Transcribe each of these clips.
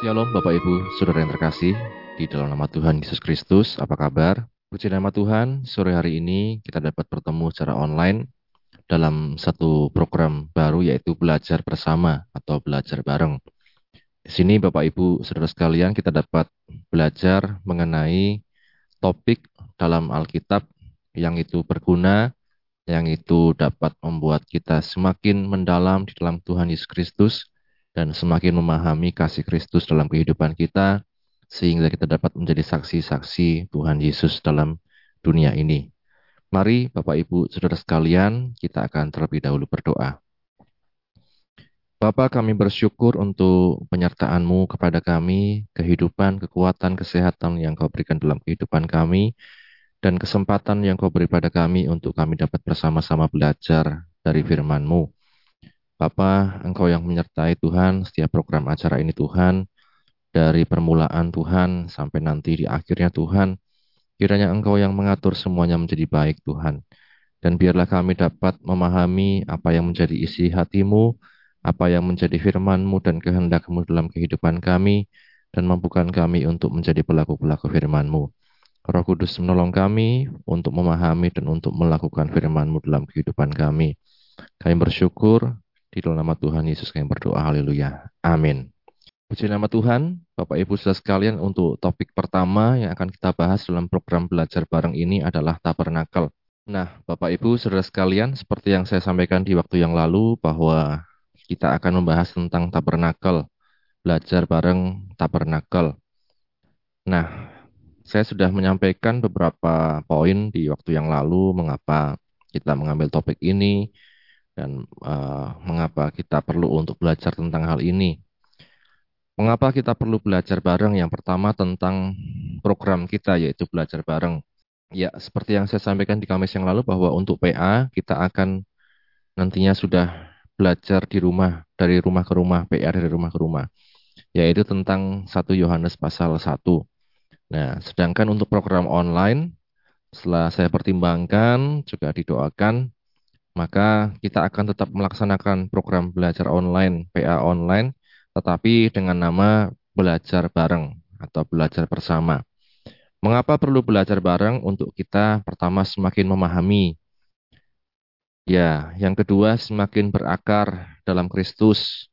Shalom Bapak Ibu, Saudara yang terkasih, di dalam nama Tuhan Yesus Kristus, apa kabar? Puji nama Tuhan, sore hari ini kita dapat bertemu secara online dalam satu program baru yaitu belajar bersama atau belajar bareng. Di sini Bapak Ibu, Saudara sekalian, kita dapat belajar mengenai topik dalam Alkitab yang itu berguna, yang itu dapat membuat kita semakin mendalam di dalam Tuhan Yesus Kristus, dan semakin memahami kasih Kristus dalam kehidupan kita, sehingga kita dapat menjadi saksi-saksi Tuhan Yesus dalam dunia ini. Mari Bapak Ibu Saudara sekalian, kita akan terlebih dahulu berdoa. Bapa kami bersyukur untuk penyertaan-Mu kepada kami, kehidupan, kekuatan, kesehatan yang Kau berikan dalam kehidupan kami, dan kesempatan yang Kau beri pada kami untuk kami dapat bersama-sama belajar dari firman-Mu. Bapa, Engkau yang menyertai Tuhan setiap program acara ini Tuhan, dari permulaan Tuhan sampai nanti di akhirnya Tuhan, kiranya Engkau yang mengatur semuanya menjadi baik Tuhan. Dan biarlah kami dapat memahami apa yang menjadi isi hatimu, apa yang menjadi firman-Mu dan kehendak-Mu dalam kehidupan kami, dan mampukan kami untuk menjadi pelaku-pelaku firman-Mu. Roh Kudus menolong kami untuk memahami dan untuk melakukan firman-Mu dalam kehidupan kami. Kami bersyukur di dalam nama Tuhan Yesus kami berdoa. Haleluya. Amin. Puji nama Tuhan, Bapak Ibu saudara sekalian, untuk topik pertama yang akan kita bahas dalam program belajar bareng ini adalah tabernakel. Nah, Bapak Ibu saudara sekalian, seperti yang saya sampaikan di waktu yang lalu bahwa kita akan membahas tentang tabernakel, belajar bareng tabernakel. Nah, saya sudah menyampaikan beberapa poin di waktu yang lalu mengapa kita mengambil topik ini, dan uh, mengapa kita perlu untuk belajar tentang hal ini. Mengapa kita perlu belajar bareng? Yang pertama tentang program kita yaitu belajar bareng. Ya, seperti yang saya sampaikan di Kamis yang lalu bahwa untuk PA kita akan nantinya sudah belajar di rumah, dari rumah ke rumah, PA dari rumah ke rumah. Yaitu tentang 1 Yohanes pasal 1. Nah, sedangkan untuk program online setelah saya pertimbangkan juga didoakan maka kita akan tetap melaksanakan program belajar online, PA online, tetapi dengan nama belajar bareng atau belajar bersama. Mengapa perlu belajar bareng? Untuk kita pertama semakin memahami. Ya, yang kedua semakin berakar dalam Kristus.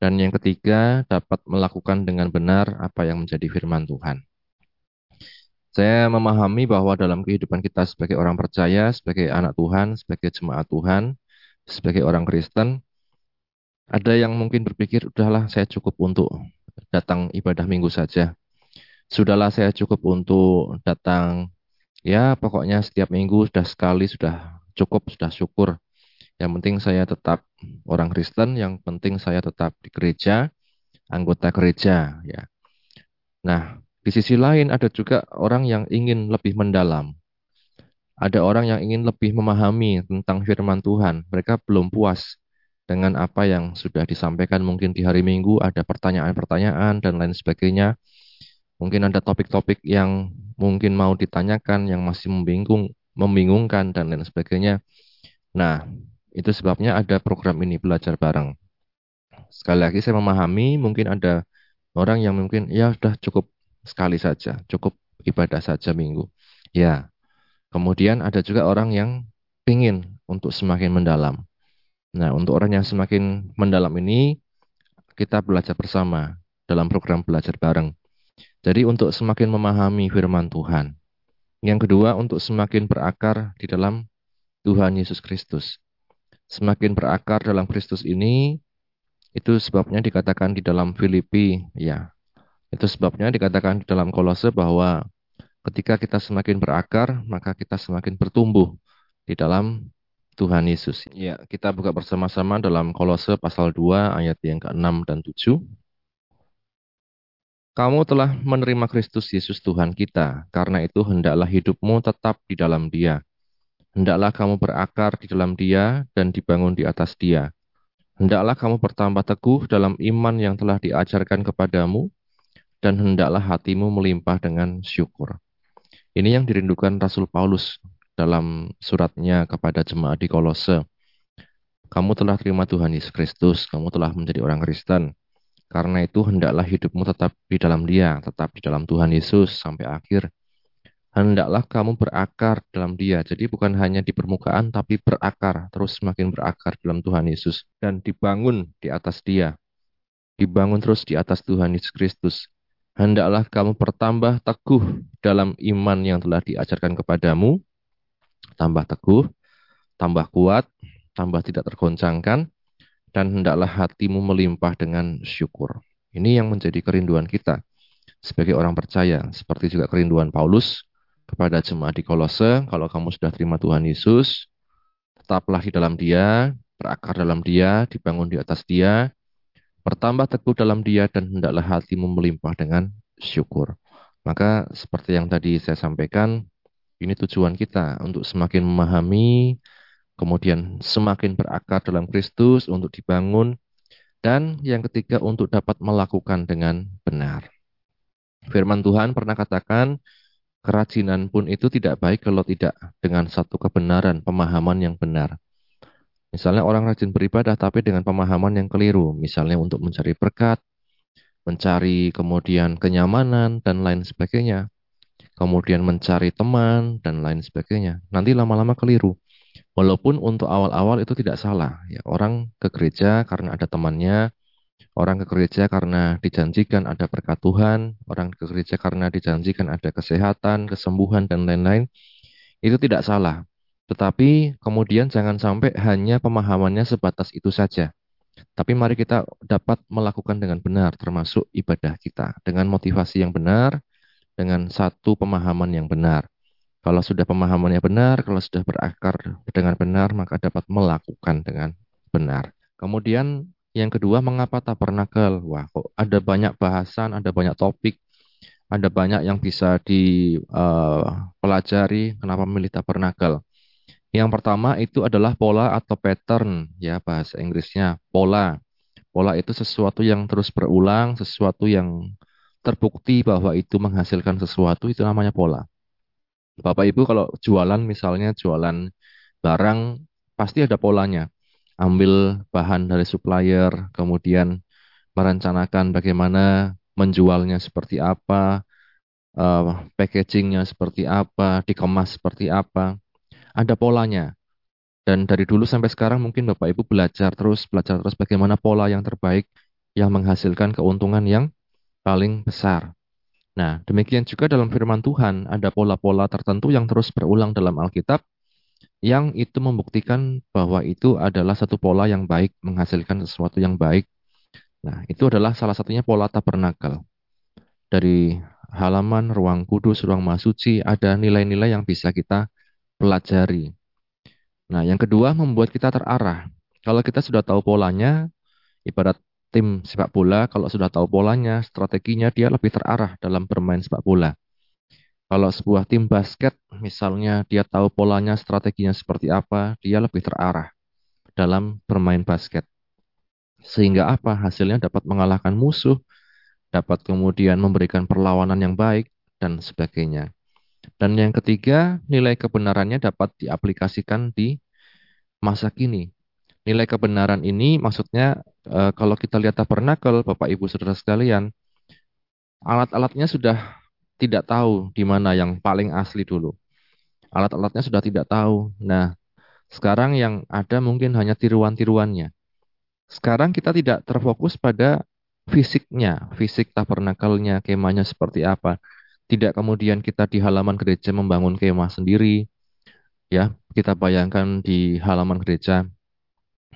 Dan yang ketiga dapat melakukan dengan benar apa yang menjadi firman Tuhan. Saya memahami bahwa dalam kehidupan kita sebagai orang percaya, sebagai anak Tuhan, sebagai jemaat Tuhan, sebagai orang Kristen, ada yang mungkin berpikir, udahlah saya cukup untuk datang ibadah minggu saja. Sudahlah saya cukup untuk datang, ya pokoknya setiap minggu sudah sekali, sudah cukup, sudah syukur. Yang penting saya tetap orang Kristen, yang penting saya tetap di gereja, anggota gereja. ya. Nah, di sisi lain ada juga orang yang ingin lebih mendalam. Ada orang yang ingin lebih memahami tentang firman Tuhan. Mereka belum puas dengan apa yang sudah disampaikan mungkin di hari Minggu, ada pertanyaan-pertanyaan dan lain sebagainya. Mungkin ada topik-topik yang mungkin mau ditanyakan yang masih membingung, membingungkan dan lain sebagainya. Nah, itu sebabnya ada program ini belajar bareng. Sekali lagi saya memahami mungkin ada orang yang mungkin ya sudah cukup sekali saja, cukup ibadah saja minggu. Ya, kemudian ada juga orang yang ingin untuk semakin mendalam. Nah, untuk orang yang semakin mendalam ini, kita belajar bersama dalam program belajar bareng. Jadi untuk semakin memahami firman Tuhan. Yang kedua, untuk semakin berakar di dalam Tuhan Yesus Kristus. Semakin berakar dalam Kristus ini, itu sebabnya dikatakan di dalam Filipi, ya, itu sebabnya dikatakan di dalam kolose bahwa ketika kita semakin berakar, maka kita semakin bertumbuh di dalam Tuhan Yesus. Ya, kita buka bersama-sama dalam kolose pasal 2 ayat yang ke-6 dan 7. Kamu telah menerima Kristus Yesus Tuhan kita, karena itu hendaklah hidupmu tetap di dalam dia. Hendaklah kamu berakar di dalam dia dan dibangun di atas dia. Hendaklah kamu bertambah teguh dalam iman yang telah diajarkan kepadamu, dan hendaklah hatimu melimpah dengan syukur. Ini yang dirindukan Rasul Paulus dalam suratnya kepada jemaat di Kolose. Kamu telah terima Tuhan Yesus Kristus, kamu telah menjadi orang Kristen. Karena itu hendaklah hidupmu tetap di dalam dia, tetap di dalam Tuhan Yesus sampai akhir. Hendaklah kamu berakar dalam dia. Jadi bukan hanya di permukaan, tapi berakar, terus semakin berakar dalam Tuhan Yesus. Dan dibangun di atas dia. Dibangun terus di atas Tuhan Yesus Kristus. Hendaklah kamu bertambah teguh dalam iman yang telah diajarkan kepadamu. Tambah teguh, tambah kuat, tambah tidak tergoncangkan, dan hendaklah hatimu melimpah dengan syukur. Ini yang menjadi kerinduan kita sebagai orang percaya, seperti juga kerinduan Paulus kepada jemaat di Kolose, kalau kamu sudah terima Tuhan Yesus, tetaplah di dalam dia, berakar dalam dia, dibangun di atas dia, bertambah teguh dalam dia, dan hendaklah hatimu melimpah dengan syukur. Maka seperti yang tadi saya sampaikan, ini tujuan kita untuk semakin memahami kemudian semakin berakar dalam Kristus untuk dibangun, dan yang ketiga untuk dapat melakukan dengan benar. Firman Tuhan pernah katakan, kerajinan pun itu tidak baik kalau tidak dengan satu kebenaran, pemahaman yang benar. Misalnya orang rajin beribadah tapi dengan pemahaman yang keliru, misalnya untuk mencari berkat, mencari kemudian kenyamanan, dan lain sebagainya. Kemudian mencari teman, dan lain sebagainya. Nanti lama-lama keliru. Walaupun untuk awal-awal itu tidak salah. Ya, orang ke gereja karena ada temannya, orang ke gereja karena dijanjikan ada berkat Tuhan, orang ke gereja karena dijanjikan ada kesehatan, kesembuhan, dan lain-lain. Itu tidak salah. Tetapi kemudian jangan sampai hanya pemahamannya sebatas itu saja. Tapi mari kita dapat melakukan dengan benar, termasuk ibadah kita. Dengan motivasi yang benar, dengan satu pemahaman yang benar. Kalau sudah pemahamannya benar, kalau sudah berakar dengan benar, maka dapat melakukan dengan benar. Kemudian yang kedua, mengapa tabernakel? Wah, kok ada banyak bahasan, ada banyak topik, ada banyak yang bisa dipelajari. Uh, kenapa memilih tabernakel? Yang pertama itu adalah pola atau pattern, ya bahasa Inggrisnya pola. Pola itu sesuatu yang terus berulang, sesuatu yang terbukti bahwa itu menghasilkan sesuatu, itu namanya pola. Bapak Ibu kalau jualan misalnya jualan barang pasti ada polanya. Ambil bahan dari supplier, kemudian merencanakan bagaimana menjualnya seperti apa, uh, packagingnya seperti apa, dikemas seperti apa. Ada polanya. Dan dari dulu sampai sekarang mungkin Bapak Ibu belajar terus, belajar terus bagaimana pola yang terbaik yang menghasilkan keuntungan yang paling besar. Nah, demikian juga dalam firman Tuhan ada pola-pola tertentu yang terus berulang dalam Alkitab yang itu membuktikan bahwa itu adalah satu pola yang baik, menghasilkan sesuatu yang baik. Nah, itu adalah salah satunya pola tabernakel. Dari halaman ruang kudus, ruang masuci, ada nilai-nilai yang bisa kita pelajari. Nah, yang kedua membuat kita terarah. Kalau kita sudah tahu polanya, ibarat tim sepak bola kalau sudah tahu polanya, strateginya dia lebih terarah dalam bermain sepak bola. Kalau sebuah tim basket misalnya dia tahu polanya, strateginya seperti apa, dia lebih terarah dalam bermain basket. Sehingga apa? Hasilnya dapat mengalahkan musuh, dapat kemudian memberikan perlawanan yang baik dan sebagainya. Dan yang ketiga, nilai kebenarannya dapat diaplikasikan di masa kini nilai kebenaran ini maksudnya e, kalau kita lihat tabernakel, Bapak Ibu Saudara sekalian, alat-alatnya sudah tidak tahu di mana yang paling asli dulu. Alat-alatnya sudah tidak tahu. Nah, sekarang yang ada mungkin hanya tiruan-tiruannya. Sekarang kita tidak terfokus pada fisiknya, fisik tabernakelnya, kemahnya seperti apa. Tidak kemudian kita di halaman gereja membangun kemah sendiri. Ya, kita bayangkan di halaman gereja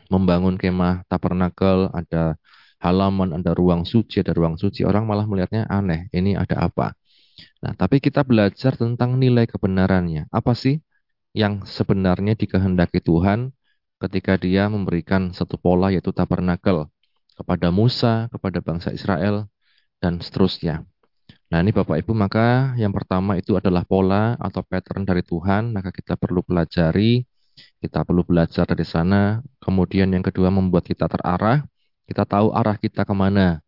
membangun kemah tabernakel, ada halaman, ada ruang suci, ada ruang suci, orang malah melihatnya aneh. Ini ada apa? Nah, tapi kita belajar tentang nilai kebenarannya. Apa sih yang sebenarnya dikehendaki Tuhan ketika dia memberikan satu pola yaitu tabernakel kepada Musa, kepada bangsa Israel, dan seterusnya. Nah ini Bapak Ibu, maka yang pertama itu adalah pola atau pattern dari Tuhan, maka kita perlu pelajari kita perlu belajar dari sana. Kemudian yang kedua membuat kita terarah. Kita tahu arah kita ke mana.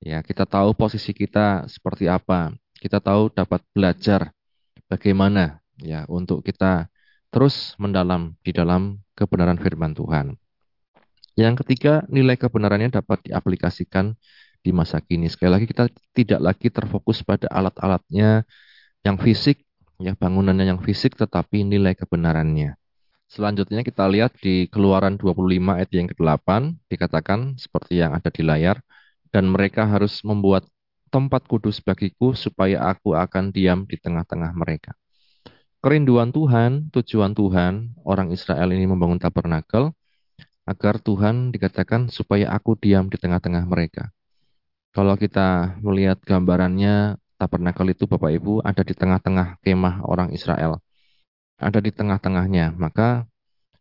Ya, kita tahu posisi kita seperti apa. Kita tahu dapat belajar bagaimana ya untuk kita terus mendalam di dalam kebenaran firman Tuhan. Yang ketiga, nilai kebenarannya dapat diaplikasikan di masa kini. Sekali lagi kita tidak lagi terfokus pada alat-alatnya yang fisik, ya bangunannya yang fisik tetapi nilai kebenarannya. Selanjutnya kita lihat di Keluaran 25 ayat yang ke-8 dikatakan seperti yang ada di layar dan mereka harus membuat tempat kudus bagiku supaya aku akan diam di tengah-tengah mereka. Kerinduan Tuhan, tujuan Tuhan, orang Israel ini membangun tabernakel agar Tuhan dikatakan supaya aku diam di tengah-tengah mereka. Kalau kita melihat gambarannya tabernakel itu Bapak Ibu ada di tengah-tengah kemah orang Israel. Ada di tengah-tengahnya. Maka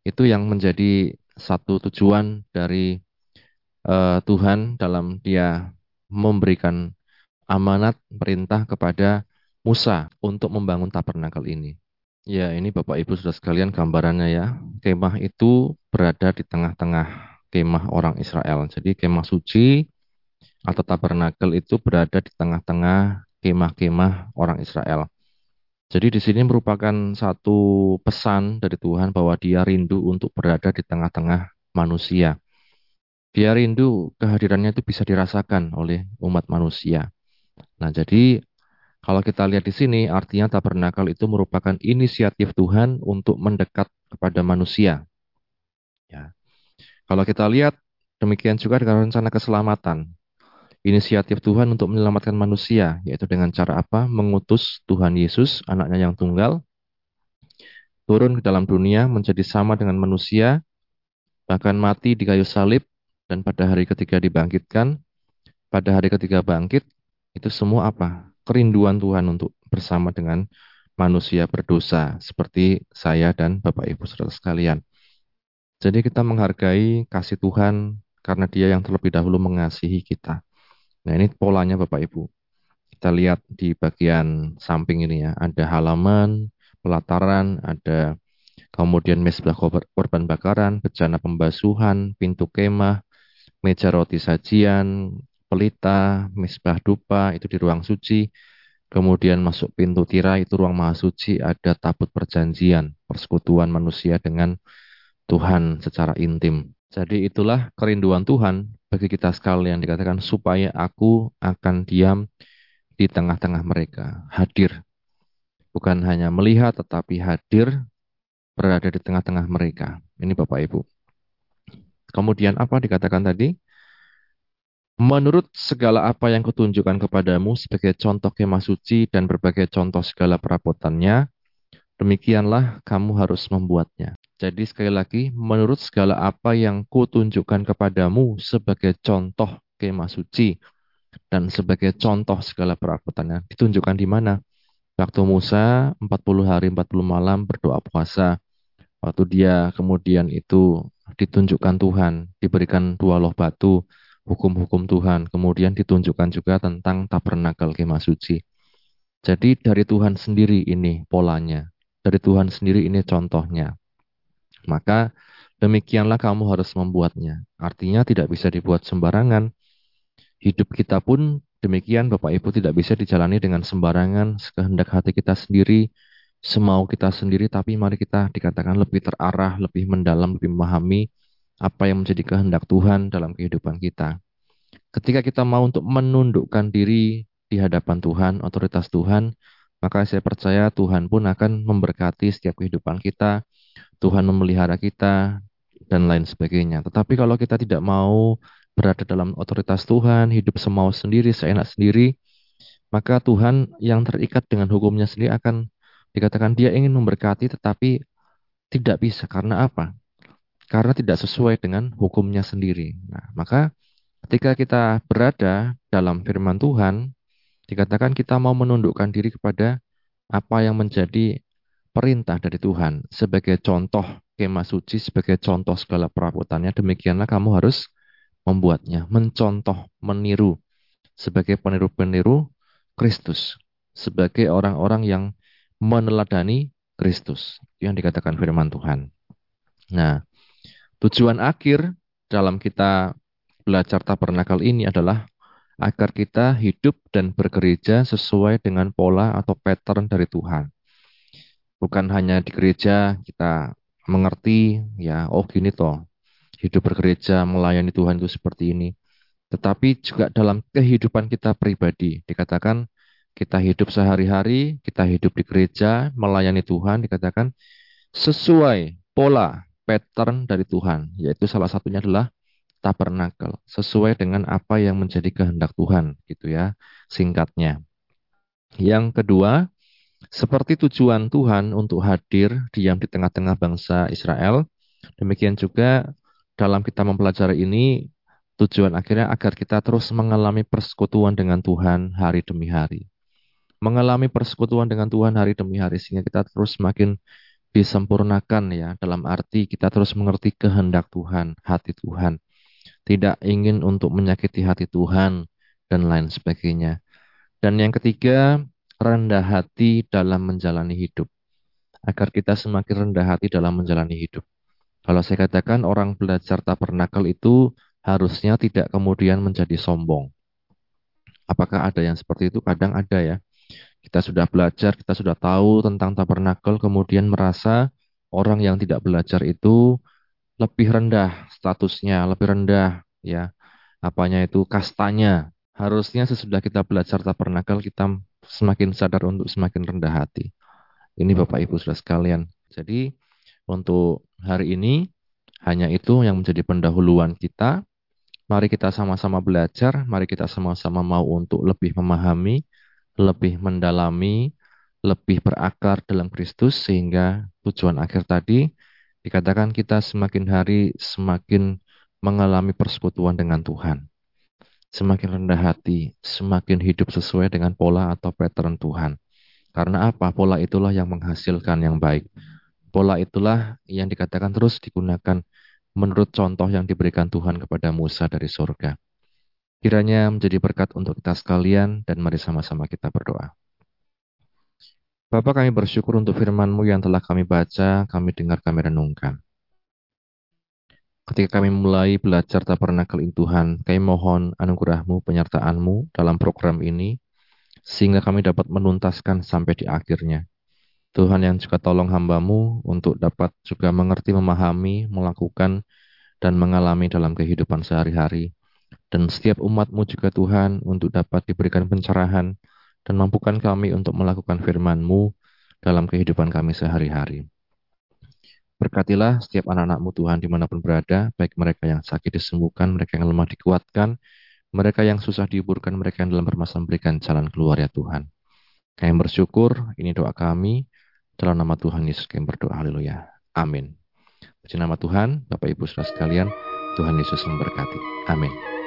itu yang menjadi satu tujuan dari uh, Tuhan dalam dia memberikan amanat perintah kepada Musa untuk membangun tabernakel ini. Ya, ini Bapak Ibu sudah sekalian gambarannya ya. Kemah itu berada di tengah-tengah kemah orang Israel. Jadi kemah suci atau tabernakel itu berada di tengah-tengah kemah-kemah orang Israel. Jadi di sini merupakan satu pesan dari Tuhan bahwa dia rindu untuk berada di tengah-tengah manusia. Dia rindu kehadirannya itu bisa dirasakan oleh umat manusia. Nah, jadi kalau kita lihat di sini, artinya tabernakel itu merupakan inisiatif Tuhan untuk mendekat kepada manusia. Ya. Kalau kita lihat, demikian juga dengan rencana keselamatan. Inisiatif Tuhan untuk menyelamatkan manusia, yaitu dengan cara apa? Mengutus Tuhan Yesus, anaknya yang tunggal, turun ke dalam dunia menjadi sama dengan manusia, bahkan mati di kayu salib, dan pada hari ketiga dibangkitkan. Pada hari ketiga bangkit, itu semua apa? kerinduan Tuhan untuk bersama dengan manusia berdosa seperti saya dan Bapak Ibu Saudara sekalian. Jadi kita menghargai kasih Tuhan karena Dia yang terlebih dahulu mengasihi kita. Nah, ini polanya Bapak Ibu. Kita lihat di bagian samping ini ya, ada halaman, pelataran, ada kemudian mesbah korban bakaran, bejana pembasuhan, pintu kemah, meja roti sajian, pelita, misbah dupa itu di ruang suci. Kemudian masuk pintu tirai itu ruang maha suci ada tabut perjanjian, persekutuan manusia dengan Tuhan secara intim. Jadi itulah kerinduan Tuhan bagi kita sekalian dikatakan supaya aku akan diam di tengah-tengah mereka, hadir. Bukan hanya melihat tetapi hadir berada di tengah-tengah mereka. Ini Bapak Ibu. Kemudian apa dikatakan tadi? Menurut segala apa yang kutunjukkan kepadamu sebagai contoh kemah suci dan berbagai contoh segala perabotannya, demikianlah kamu harus membuatnya. Jadi sekali lagi, menurut segala apa yang kutunjukkan kepadamu sebagai contoh kemah suci dan sebagai contoh segala perabotannya, ditunjukkan di mana? Waktu Musa 40 hari 40 malam berdoa puasa. Waktu dia kemudian itu ditunjukkan Tuhan, diberikan dua loh batu, hukum-hukum Tuhan. Kemudian ditunjukkan juga tentang tabernakel kemah suci. Jadi dari Tuhan sendiri ini polanya. Dari Tuhan sendiri ini contohnya. Maka demikianlah kamu harus membuatnya. Artinya tidak bisa dibuat sembarangan. Hidup kita pun demikian Bapak Ibu tidak bisa dijalani dengan sembarangan, sekehendak hati kita sendiri, semau kita sendiri, tapi mari kita dikatakan lebih terarah, lebih mendalam, lebih memahami apa yang menjadi kehendak Tuhan dalam kehidupan kita. Ketika kita mau untuk menundukkan diri di hadapan Tuhan, otoritas Tuhan, maka saya percaya Tuhan pun akan memberkati setiap kehidupan kita, Tuhan memelihara kita, dan lain sebagainya. Tetapi kalau kita tidak mau berada dalam otoritas Tuhan, hidup semau sendiri, seenak sendiri, maka Tuhan yang terikat dengan hukumnya sendiri akan dikatakan dia ingin memberkati tetapi tidak bisa. Karena apa? karena tidak sesuai dengan hukumnya sendiri. Nah, maka ketika kita berada dalam firman Tuhan, dikatakan kita mau menundukkan diri kepada apa yang menjadi perintah dari Tuhan sebagai contoh kemah suci, sebagai contoh segala perabotannya, demikianlah kamu harus membuatnya, mencontoh, meniru sebagai peniru-peniru Kristus, sebagai orang-orang yang meneladani Kristus, yang dikatakan firman Tuhan. Nah, Tujuan akhir dalam kita belajar tabernakel ini adalah agar kita hidup dan bergereja sesuai dengan pola atau pattern dari Tuhan. Bukan hanya di gereja kita mengerti ya oh gini toh hidup bergereja melayani Tuhan itu seperti ini. tetapi juga dalam kehidupan kita pribadi. Dikatakan kita hidup sehari-hari, kita hidup di gereja, melayani Tuhan, dikatakan sesuai pola, pattern dari Tuhan, yaitu salah satunya adalah tabernakel, sesuai dengan apa yang menjadi kehendak Tuhan, gitu ya, singkatnya. Yang kedua, seperti tujuan Tuhan untuk hadir diam di tengah-tengah bangsa Israel, demikian juga dalam kita mempelajari ini, tujuan akhirnya agar kita terus mengalami persekutuan dengan Tuhan hari demi hari. Mengalami persekutuan dengan Tuhan hari demi hari, sehingga kita terus semakin disempurnakan ya, dalam arti kita terus mengerti kehendak Tuhan, hati Tuhan. Tidak ingin untuk menyakiti hati Tuhan, dan lain sebagainya. Dan yang ketiga, rendah hati dalam menjalani hidup. Agar kita semakin rendah hati dalam menjalani hidup. Kalau saya katakan orang belajar tabernakel itu harusnya tidak kemudian menjadi sombong. Apakah ada yang seperti itu? Kadang ada ya. Kita sudah belajar, kita sudah tahu tentang tabernakel, kemudian merasa orang yang tidak belajar itu lebih rendah statusnya, lebih rendah ya. Apanya itu kastanya. Harusnya sesudah kita belajar tabernakel kita semakin sadar untuk semakin rendah hati. Ini Bapak Ibu sudah sekalian. Jadi untuk hari ini hanya itu yang menjadi pendahuluan kita. Mari kita sama-sama belajar, mari kita sama-sama mau untuk lebih memahami, lebih mendalami, lebih berakar dalam Kristus sehingga tujuan akhir tadi dikatakan kita semakin hari semakin mengalami persekutuan dengan Tuhan semakin rendah hati, semakin hidup sesuai dengan pola atau pattern Tuhan. Karena apa? Pola itulah yang menghasilkan yang baik. Pola itulah yang dikatakan terus digunakan menurut contoh yang diberikan Tuhan kepada Musa dari surga. Kiranya menjadi berkat untuk kita sekalian dan mari sama-sama kita berdoa. Bapak kami bersyukur untuk firman-Mu yang telah kami baca, kami dengar, kami renungkan. Ketika kami mulai belajar tabernakel Tuhan, kami mohon anugerah-Mu, penyertaan-Mu dalam program ini, sehingga kami dapat menuntaskan sampai di akhirnya. Tuhan yang juga tolong hamba-Mu untuk dapat juga mengerti, memahami, melakukan, dan mengalami dalam kehidupan sehari-hari. Dan setiap umat-Mu juga Tuhan untuk dapat diberikan pencerahan dan mampukan kami untuk melakukan firman-Mu dalam kehidupan kami sehari-hari. Berkatilah setiap anak-anakmu Tuhan di mana pun berada, baik mereka yang sakit disembuhkan, mereka yang lemah dikuatkan, mereka yang susah dihiburkan, mereka yang dalam permasalahan berikan jalan keluar ya Tuhan. Kami bersyukur, ini doa kami, dalam nama Tuhan Yesus kami berdoa, haleluya. Amin. Puji nama Tuhan, Bapak Ibu saudara sekalian, Tuhan Yesus memberkati. Amin.